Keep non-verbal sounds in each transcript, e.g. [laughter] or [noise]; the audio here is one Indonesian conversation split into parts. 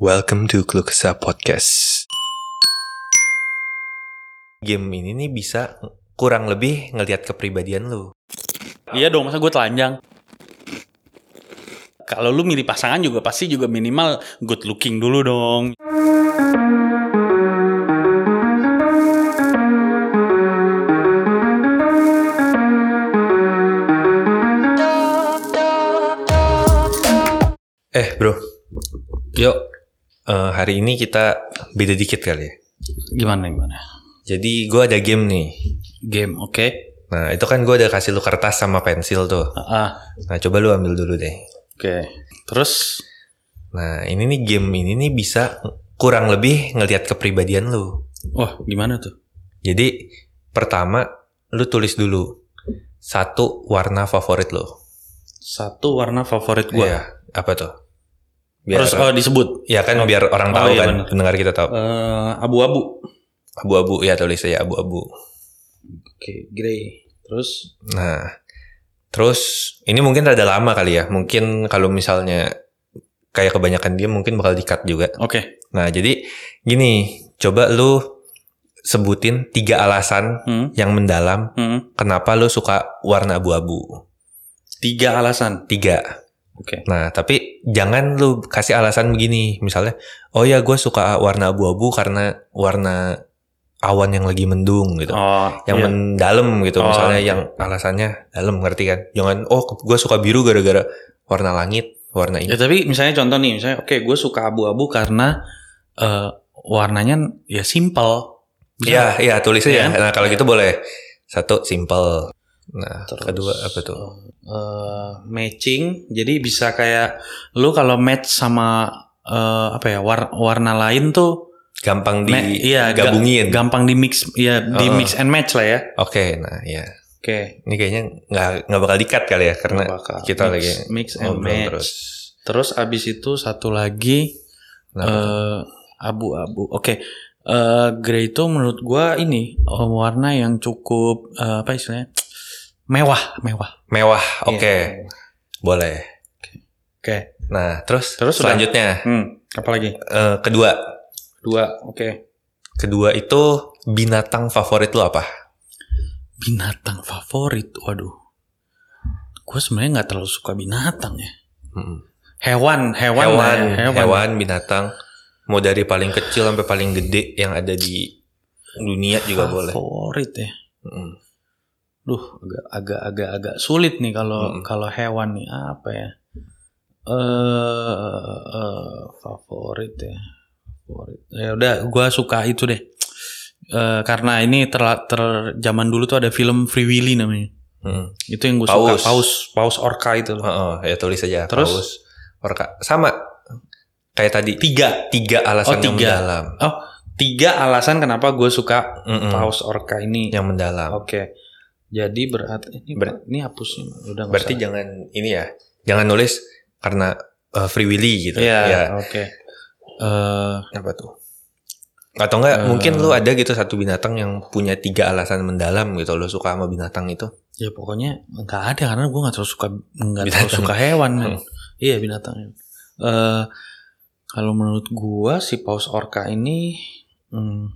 Welcome to Klukesa Podcast. Game ini nih bisa kurang lebih ngelihat kepribadian lu. Iya dong, masa gue telanjang. Kalau lu milih pasangan juga pasti juga minimal good looking dulu dong. Eh bro, yuk eh, hari ini kita beda dikit kali ya. Gimana gimana? Jadi gue ada game nih. Game, oke. Nah itu kan gue udah kasih lu kertas sama pensil tuh. Ah, ah, Nah coba lu ambil dulu deh. oke. Terus Nah ini nih game ini nih bisa kurang lebih ngelihat kepribadian lu. wah, gimana tuh? Jadi pertama lu tulis dulu satu warna favorit lo. Satu warna favorit gue. Iya, apa tuh? Biar, Terus oh disebut ya kan biar orang Oh, tahu iya kan, bener. pendengar kita tahu. eh, abu-abu. Abu-abu ya tulis aja abu-abu. Oke, grey. Terus Nah, terus ini mungkin rada lama kali ya. Mungkin kalau misalnya kayak kebanyakan dia mungkin bakal di-cut juga. oke. Nah, jadi gini, coba lu sebutin tiga alasan Hmm, yang mendalam hmm. kenapa lu suka warna abu-abu. Tiga alasan. Tiga. Oke. Nah, tapi jangan lu kasih alasan begini. Misalnya, oh ya gue suka warna abu-abu karena warna awan yang lagi mendung gitu. Oh, yang iya. mendalam gitu. Oh, Misalnya iya. yang alasannya dalam, ngerti kan? Jangan, oh gue suka biru gara-gara warna langit, warna ini. Ya tapi misalnya contoh nih, misalnya oke gue suka abu-abu karena eh, warnanya ya simple. Iya, iya tulis aja. Iya. Nah, kalau gitu boleh. Satu, simple. Nah, Terus, kedua apa tuh? eh, matching, jadi bisa kayak lu kalau match sama eh, apa ya war- warna lain tuh Gampang ma- iya, ga- digabungin. gampang di mix, ya di Oh. mix and match lah ya. Oke, nah ya. Oke. Ini kayaknya nggak nggak bakal dikat kali ya karena kita mix, lagi mix and match. terus. Terus. abis itu satu lagi eh, abu-abu. Oke. Eh, grey itu menurut gua ini warna yang cukup eh, apa istilahnya? Mewah, mewah. mewah. Oke, Iya. boleh. Oke. Nah, terus Terus selanjutnya Hmm, apa lagi? eh, kedua, Dua. Oke. kedua itu binatang favorit lu apa? Binatang favorit. Waduh. Gue sebenarnya nggak terlalu suka binatang ya. Mm. Hewan, hewan, Hewan, ya, hewan, binatang. Mau dari paling kecil sampai paling gede yang ada di dunia juga boleh. Favorit ya. Mm. Duh, agak agak agak agak sulit nih kalau Mm-mm. kalau hewan nih apa ya? Eh eh, favorit ya. Favorit. Ya udah, gue suka itu deh. Eh, karena ini ter, ter zaman dulu tuh ada film Free Willy namanya. Mm. Itu yang gue suka. Paus. Paus, orca itu loh. Oh, ya tulis aja. Terus? Paus, orka. Sama kayak tadi. Tiga. Tiga alasan Oh, yang tiga. mendalam. Tiga alasan kenapa gue suka Mm-mm. paus orca ini. Yang mendalam. Oke. Jadi berarti ini Ber- ini hapus. Udah Berarti usah. jangan ini ya. Jangan nulis karena uh, Free Willy gitu. Iya, Ya. oke. Eh, Apa tuh? Atau enggak Eh. mungkin lu ada gitu satu binatang yang punya tiga alasan mendalam gitu lo suka sama binatang itu. ya pokoknya nggak ada karena gue nggak terlalu suka nggak terlalu suka hewan kan. Hmm. Iya binatang. Eh kalau menurut gue si paus orca ini hmm,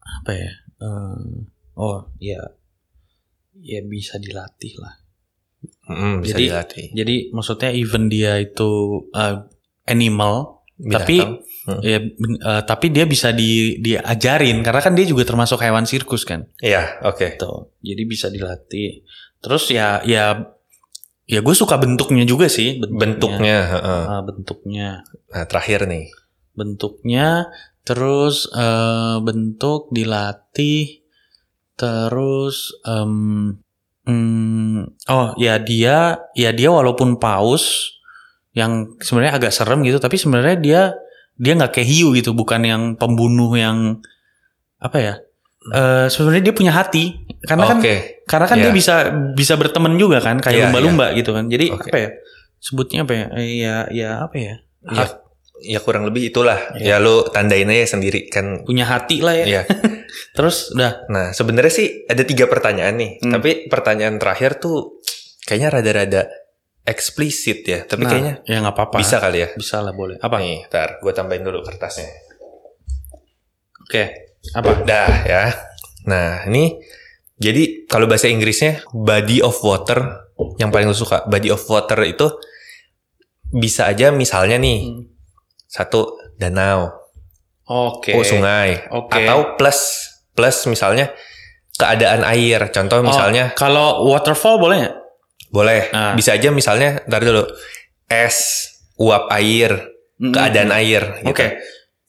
apa ya? Eh, oh ya ya bisa dilatih lah. Mm, bisa Jadi- dilatih. Jadi maksudnya even dia itu eh, animal tapi Binatang. ya eh, tapi dia bisa di diajarin karena kan dia juga termasuk hewan sirkus kan. Iya, oke. gitu. Jadi bisa dilatih. Terus ya ya ya gue suka bentuknya juga sih Bentuknya, heeh. Ah, bentuknya Nah, terakhir nih. bentuknya terus eh, bentuk dilatih terus em, hmm, oh ya dia ya dia walaupun paus yang sebenarnya agak serem gitu tapi sebenarnya dia dia nggak kayak hiu gitu bukan yang pembunuh yang apa ya Eh sebenarnya dia punya hati karena kan Oke. karena kan Iya. dia bisa bisa berteman juga kan kayak lumba-lumba gitu kan. Jadi Oke. apa ya? Sebutnya apa ya? Eh, Ya ya apa ya? Ya, ya kurang lebih itulah. Ya Iya. lu tandain aja sendiri kan. Punya hati lah ya. Iya. [laughs] Terus udah Nah, sebenarnya sih ada tiga pertanyaan nih. Hmm. Tapi pertanyaan terakhir tuh kayaknya rada-rada eksplisit ya, tapi Nah, kayaknya ya nggak apa-apa. bisa kali ya. Bisa lah boleh. Apa? Nih, ntar gue tambahin dulu kertasnya. Oke. Apa? Dah ya. Nah, ini jadi kalau bahasa Inggrisnya body of water yang paling lu suka. Body of water itu bisa aja misalnya nih Hmm. satu danau, Oke. oh sungai, Oke. atau plus plus misalnya keadaan air. Contoh Oh, misalnya kalau waterfall boleh nggak? boleh Ah. bisa aja misalnya ntar dulu es, uap air, Mm-mm. keadaan air. Gitu. Oke.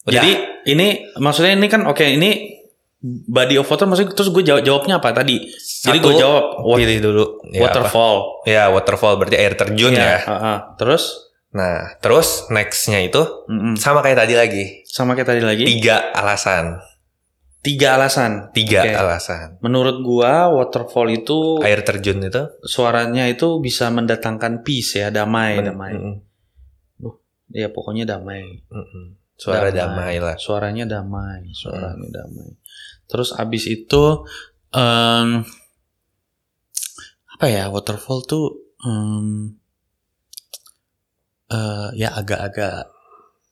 Udah. Jadi ini maksudnya ini kan oke ini body of water maksudnya terus gue jawab jawabnya apa tadi? Jadi Satu, gue jawab wa- pilih dulu Ya, apa? waterfall. Ya waterfall berarti air terjun Ya, ya. heeh. Terus Nah, terus nextnya itu mm-mm. sama kayak tadi lagi. sama kayak tadi lagi Tiga alasan. tiga alasan. Tiga Oke. alasan. Menurut gua waterfall itu Air terjun itu. suaranya itu bisa mendatangkan peace ya damai men- damai. mm-mm, Ya pokoknya damai. mm-mm. Suara damai. lah. Suaranya damai, suaranya damai. Terus abis itu em, apa ya waterfall tuh em, eh, ya agak-agak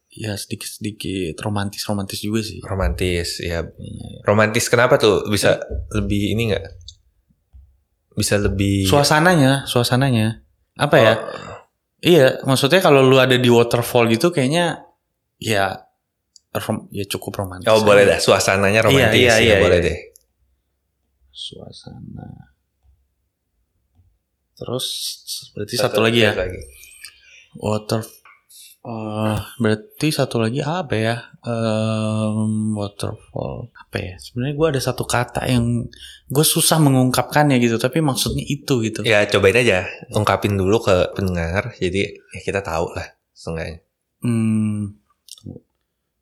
ya sedikit-sedikit romantis-romantis juga sih. Romantis, ya. Iya. Romantis kenapa tuh? Bisa lebih ini nggak? Bisa lebih. Suasananya, suasananya apa ya? Oh, Iya, maksudnya kalau lu ada di waterfall gitu kayaknya ya rom- ya cukup romantis. Oh, boleh dah. Suasananya romantis. Iya, iya, ya, iya, boleh iya. deh. Suasana. Terus berarti satu, lagi ya. satu lagi. Water eh, berarti satu lagi apa ya? Em, waterfall. Apa ya? Sebenarnya gue ada satu kata yang gue susah mengungkapkannya gitu, tapi maksudnya itu gitu. Ya, cobain aja. Ungkapin dulu ke pendengar. Jadi ya kita tahu lah. Seenggaknya. Hmm,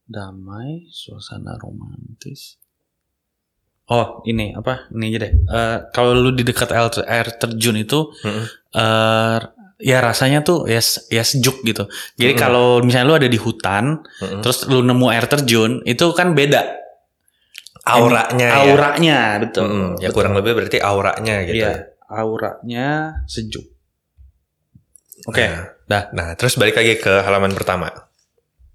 damai, suasana romantis. Oh, ini apa? Ini aja deh. Eh, kalau lu di dekat air, terjun itu, Mm-mm. eh ya rasanya tuh ya ya sejuk gitu. Jadi Mm-mm. kalau misalnya lu ada di hutan, Mm-mm. terus lu nemu air terjun, itu kan beda Auranya ya. auranya, betul. Mm-mm. Ya Betul. kurang lebih berarti auranya gitu. Iya, auranya sejuk. Oke, Nah, dah. Nah, terus balik lagi ke halaman pertama.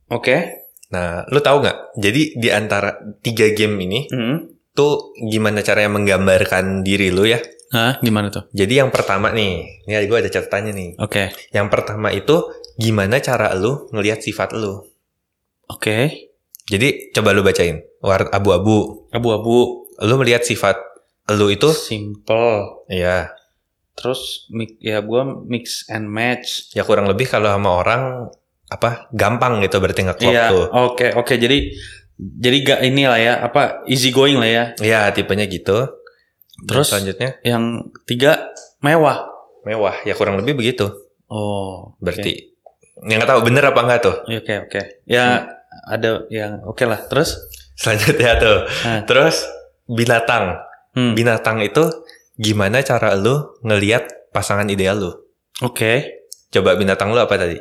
Oke. Nah, lu tahu nggak? Jadi di antara tiga game ini Hmm. tuh gimana caranya menggambarkan diri lu ya? Hah, gimana tuh? Jadi yang pertama nih, ini gue ada catatannya nih. Oke. Yang pertama itu gimana cara lu ngelihat sifat lu. Oke. Jadi coba lu bacain. Warna abu-abu. Abu-abu. Lu melihat sifat lu itu simple ya terus ya gua mix and match ya kurang lebih kalau sama orang apa gampang gitu berarti ngeklop iya tuh. oke oke jadi jadi gak inilah ya apa easy going lah ya Ya tipenya gitu. Terus? Dan selanjutnya yang tiga mewah mewah ya kurang lebih begitu. oh Berarti yang nggak tahu bener apa enggak tuh. oke oke oke. ya ada yang oke lah terus Selanjutnya tuh. Nah. Terus binatang. hmm, Binatang itu gimana cara lu ngelihat pasangan ideal lu? oke Coba binatang lu apa tadi?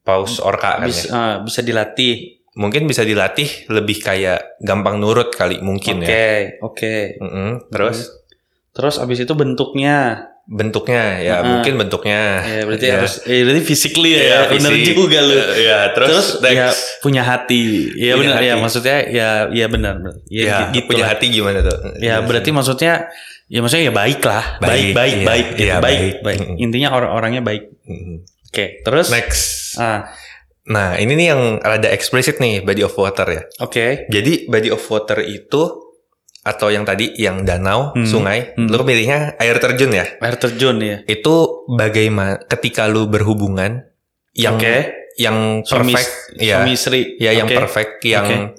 Paus orka kan bisa ya? ah, bisa dilatih Mungkin bisa dilatih lebih kayak gampang nurut kali mungkin oke ya. oke Mm-mm. Terus terus abis itu bentuknya bentuknya ya Heeh. mungkin bentuknya. ya berarti Ya. harus eh, berarti physically ya, Ya, bener fisik. juga lu ya, terus, terus next. ya punya hati ya Punya benar ya maksudnya ya ya benar ya, ya, gitu punya lah. hati gimana tuh? ya berarti maksudnya ya maksudnya ya baik lah baik Baik, baik iya, baik gitu. iya, baik baik. intinya orang-orangnya baik oke terus Next. ah Nah, ini nih yang rada eksplisit nih body of water ya. oke Jadi body of water itu atau yang tadi yang danau, Hmm. sungai, Hmm. lu pilihnya air terjun ya. air terjun ya Itu bagaimana ketika lu berhubungan yang oke yang suami perfect ya. suami istri Ya yang Oke. perfect yang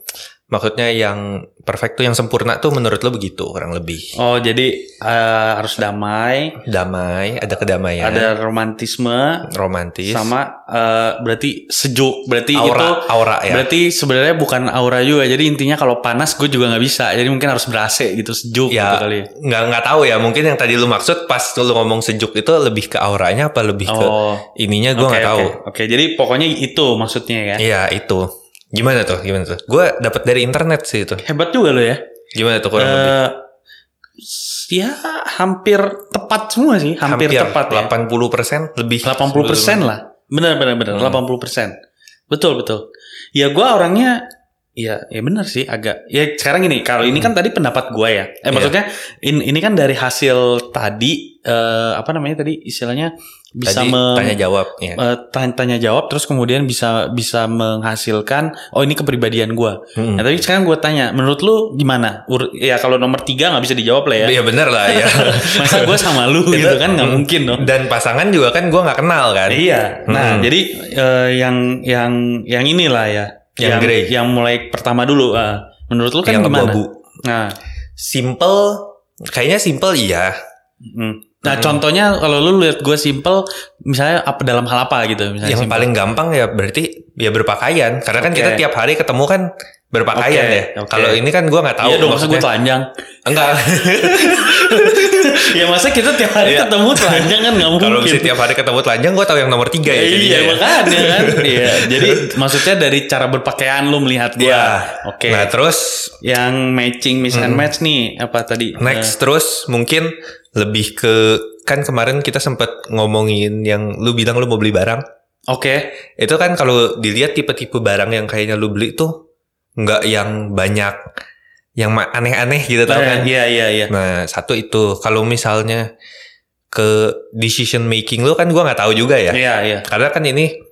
maksudnya yang perfect tuh yang sempurna tuh menurut lu begitu kurang lebih. oh jadi eh, harus damai Damai, ada kedamaian, ada romantisme romantis, sama eh, berarti sejuk berarti aura, itu aura ya. Berarti sebenarnya bukan aura juga. Jadi intinya kalau panas gue juga nggak bisa. Jadi mungkin harus ber AC gitu sejuk Ya, gitu kali. nggak nggak tahu ya. Mungkin yang tadi lu maksud pas lu ngomong sejuk itu lebih ke auranya apa lebih ke Oh, ininya gue oke, nggak oke. tahu. Oke, jadi pokoknya itu maksudnya ya. Iya itu. Gimana tuh? Gimana tuh? Gue dapat dari internet sih itu. Hebat juga lo ya. Gimana tuh kurang lebih? Eh, ya hampir tepat semua sih, hampir, tepat ya. 80% lebih. 80 persen lah. Benar benar benar. Hmm. 80 persen. Betul betul. Ya gue orangnya ya ya benar sih agak ya sekarang gini kalau ini kan tadi pendapat gue ya. Eh Iya. maksudnya in- ini kan dari hasil tadi eh, apa namanya tadi istilahnya bisa Tadi mem- tanya jawab ya. eh, tanya, tanya jawab terus kemudian bisa bisa menghasilkan oh ini kepribadian gue. Mm. Nah, tapi sekarang gue tanya, menurut lu gimana? Ur- ya kalau nomor tiga nggak bisa dijawab lah ya. Iya bener lah ya. [laughs] Masa gue sama lu gitu kan nggak mungkin dong. Dan pasangan juga kan gue nggak kenal kan. Iya. Nah, Hmm. jadi eh, yang yang yang inilah ya. Yang yang, grey. yang mulai pertama dulu. ah. menurut lu kan yang gimana? Nah, Simple, kayaknya simple iya. hmm. Nah Hmm. contohnya kalau lu lihat gue simple, misalnya apa dalam hal apa gitu? Misalnya Yang simple. paling gampang ya berarti ya berpakaian. Karena kan kita tiap hari ketemu kan berpakaian Oke, ya. oke. Kalau ini kan gue nggak tahu. Iya dong, gue telanjang. Enggak. [laughs] ya masa kita tiap hari Iya. ketemu telanjang kan nggak mungkin. Kalau bisa tiap hari ketemu telanjang, gue tahu yang nomor tiga ya. iya jadinya ya. makanya kan. [laughs] Iya, jadi maksudnya dari cara berpakaian lu melihat gue. Iya. Oke. Nah terus Yang matching miss and match nih apa tadi? next terus mungkin lebih ke kan kemarin kita sempat ngomongin yang lu bilang lu mau beli barang. Oke. Itu kan kalau dilihat tipe-tipe barang yang kayaknya lu beli tuh nggak yang banyak yang aneh-aneh gitu tau kan. Iya iya iya. Nah, satu itu kalau misalnya ke decision making lu kan gua nggak tahu juga ya. Iya iya. Karena kan ini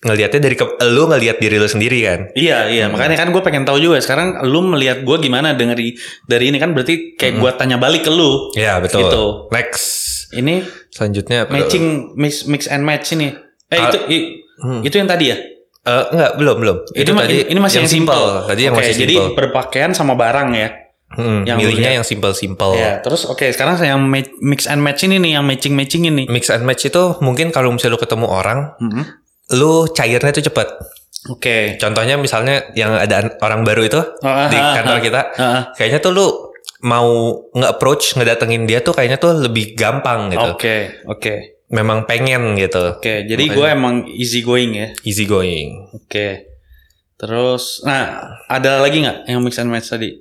ngelihatnya dari ke, lu ngelihat diri lu sendiri kan. Iya iya Hmm. makanya kan gue pengen tahu juga sekarang lu melihat gue gimana dari dari ini kan berarti kayak Hmm. gue tanya balik ke lu Ya, betul. Gitu. Next. ini Selanjutnya apa? matching mix mix and match ini eh Ah, itu i- Hmm. itu yang tadi ya Eh, enggak, belum, belum. Itu ma- ini masih yang simple. Tadi yang Oke, masih jadi simple. berpakaian sama barang ya Hmm, yang milihnya yang simple-simple. ya terus oke sekarang saya yang mix and match ini nih yang matching matching ini Mix and match itu mungkin kalau misalnya lu ketemu orang, Mhm. Lu cairnya tuh cepet. oke Contohnya misalnya yang ada an- orang baru itu Ah, di ah, kantor kita, ah, ah. kayaknya tuh lu mau nge-approach, ngedatengin dia tuh kayaknya tuh lebih gampang gitu. oke oke Memang pengen gitu. oke jadi Makanya. gue emang easy going ya Easy going. Oke. Terus, nah ada lagi nggak yang mix and match tadi?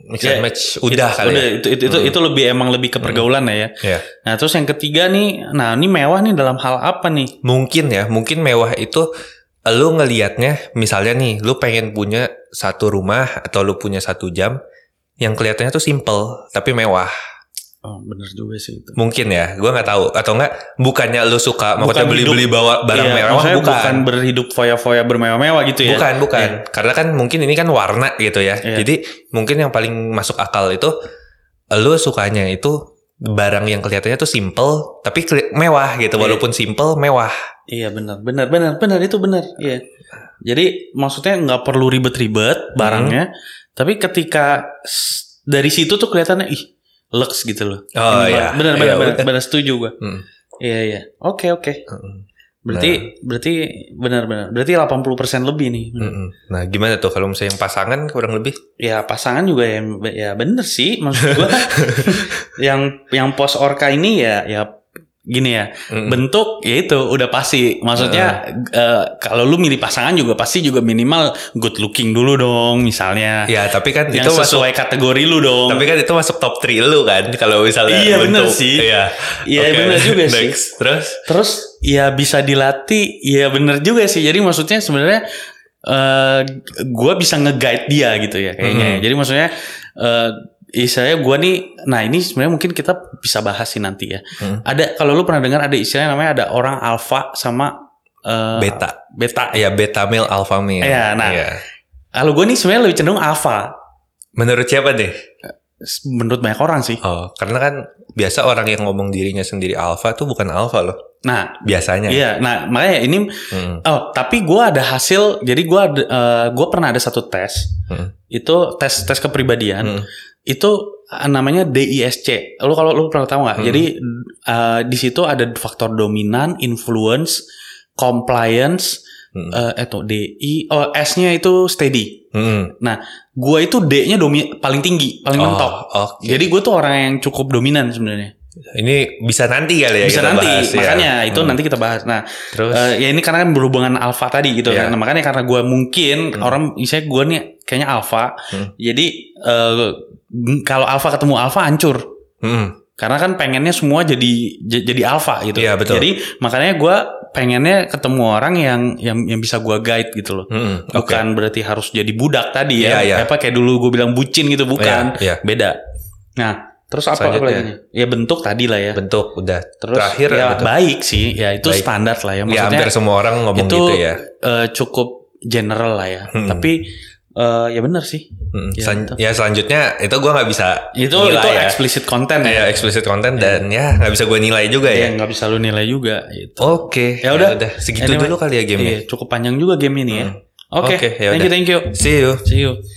Mix Ya, and match udah kali udah, ya. itu, itu, itu, Hmm. itu lebih emang lebih ke pergaulan ya. Ya. Nah terus yang ketiga nih, nah ini mewah nih dalam hal apa nih? Mungkin ya, mungkin mewah itu lu ngelihatnya misalnya nih, lu pengen punya satu rumah atau lu punya satu jam yang kelihatannya tuh simple tapi mewah. Oh bener juga sih itu. Mungkin ya, gua nggak tahu atau enggak bukannya lu suka maksudnya beli-beli bawa barang Iya, mewah bukan. bukan berhidup foya-foya bermewah-mewah gitu ya? Bukan, bukan. Iya. Karena kan mungkin ini kan warna gitu ya. Iya. Jadi mungkin yang paling masuk akal itu lu sukanya itu barang yang kelihatannya tuh simple tapi mewah gitu Iya. walaupun simple mewah. Iya benar, benar, benar, benar itu benar. Iya. Jadi maksudnya nggak perlu ribet-ribet barangnya, tapi ketika dari situ tuh kelihatannya ih lux gitu loh. Oh, iya. Benar, Iya, benar, benar, benar setuju gua. Hmm. Iya, iya. Oke, oke. Mm-mm. Berarti Nah. berarti benar-benar. Berarti 80% lebih nih. Mm-mm. Nah gimana tuh kalau misalnya yang pasangan kurang lebih? Ya pasangan juga ya ya bener sih maksud gua. [laughs] yang yang pos orka ini ya ya gini ya. Mm-mm. Bentuk ya itu udah pasti. Maksudnya eh, kalau lu milih pasangan juga pasti juga minimal good looking dulu dong misalnya. Ya tapi kan yang itu masuk sesuai kategori lu dong. tapi kan itu masuk top 3 lu kan kalau misalnya Iya, bener bentuk. sih. Iya. Iya, Oke, bener [laughs] juga sih. next. Terus Terus ya bisa dilatih, ya bener juga sih. Jadi maksudnya sebenarnya eh gue bisa nge-guide dia gitu ya kayaknya. Mhm. Jadi maksudnya eh istilahnya gue nih, nah ini sebenarnya mungkin kita bisa bahas sih nanti ya. Hmm. Ada kalau lu pernah dengar ada istilahnya namanya ada orang alpha sama eh, beta. Beta. Ya beta male alpha male. Iya, nah. Iya. Kalau gue nih sebenarnya lebih cenderung alpha. Menurut siapa deh? Menurut banyak orang sih. Oh, karena kan biasa orang yang ngomong dirinya sendiri alpha tuh bukan alpha loh. Nah, Biasanya. iya. Nah, makanya ini Hmm. Oh, tapi gue ada hasil. Jadi gue ada, eh, gue pernah ada satu tes. Hmm. Itu tes tes kepribadian. Hmm. Itu eh, namanya DISC. Lu kalau lu pernah tahu nggak? Hmm. Jadi eh, di situ ada faktor dominan, influence, compliance. Hmm. eh itu DI. Oh, S-nya itu steady. Hmm. Gue itu D-nya domi paling tinggi, paling Oh, mentok. oke. Jadi gue tuh orang yang cukup dominan sebenarnya. Ini bisa nanti kali ya Bisa kita nanti, bahas, ya. makanya itu Hmm. nanti kita bahas. Nah, Terus Eh, ya ini karena kan berhubungan alfa tadi gitu Iya. kan. Nah, makanya karena gue mungkin Hmm. orang misalnya gue nih kayaknya alfa. Hmm. Jadi eh, g- kalau alfa ketemu alfa hancur. Hmm. Karena kan pengennya semua jadi jadi alpha gitu. Iya, betul. Jadi makanya gue pengennya ketemu orang yang yang yang bisa gue guide gitu loh. Hmm. Oke. Bukan berarti harus jadi budak tadi ya. Iya, iya. Apa kayak dulu gue bilang bucin gitu bukan. Iya, iya. Beda. Nah, terus apa, lagi? Ya bentuk tadi lah ya. Bentuk udah. Terus Terakhir ya bentuk. baik sih. Ya itu Baik. standar lah ya. Ya Maksudnya hampir semua orang ngomong itu gitu ya. eh, cukup general lah ya. Hmm. Tapi eh, ya benar sih. Hmm. Ya, Selan- ya selanjutnya itu gue nggak bisa Itu nilai itu ya. explicit content ya ya. explicit content dan ya nggak bisa gue nilai juga Ya ya. nggak bisa lu nilai juga gitu. Oke, Ya udah. segitu Anyway. dulu kali ya gamenya. Iya, cukup panjang juga game ini ya. Hmm. Oke, Oke, ya thank you, thank you. See you. See you.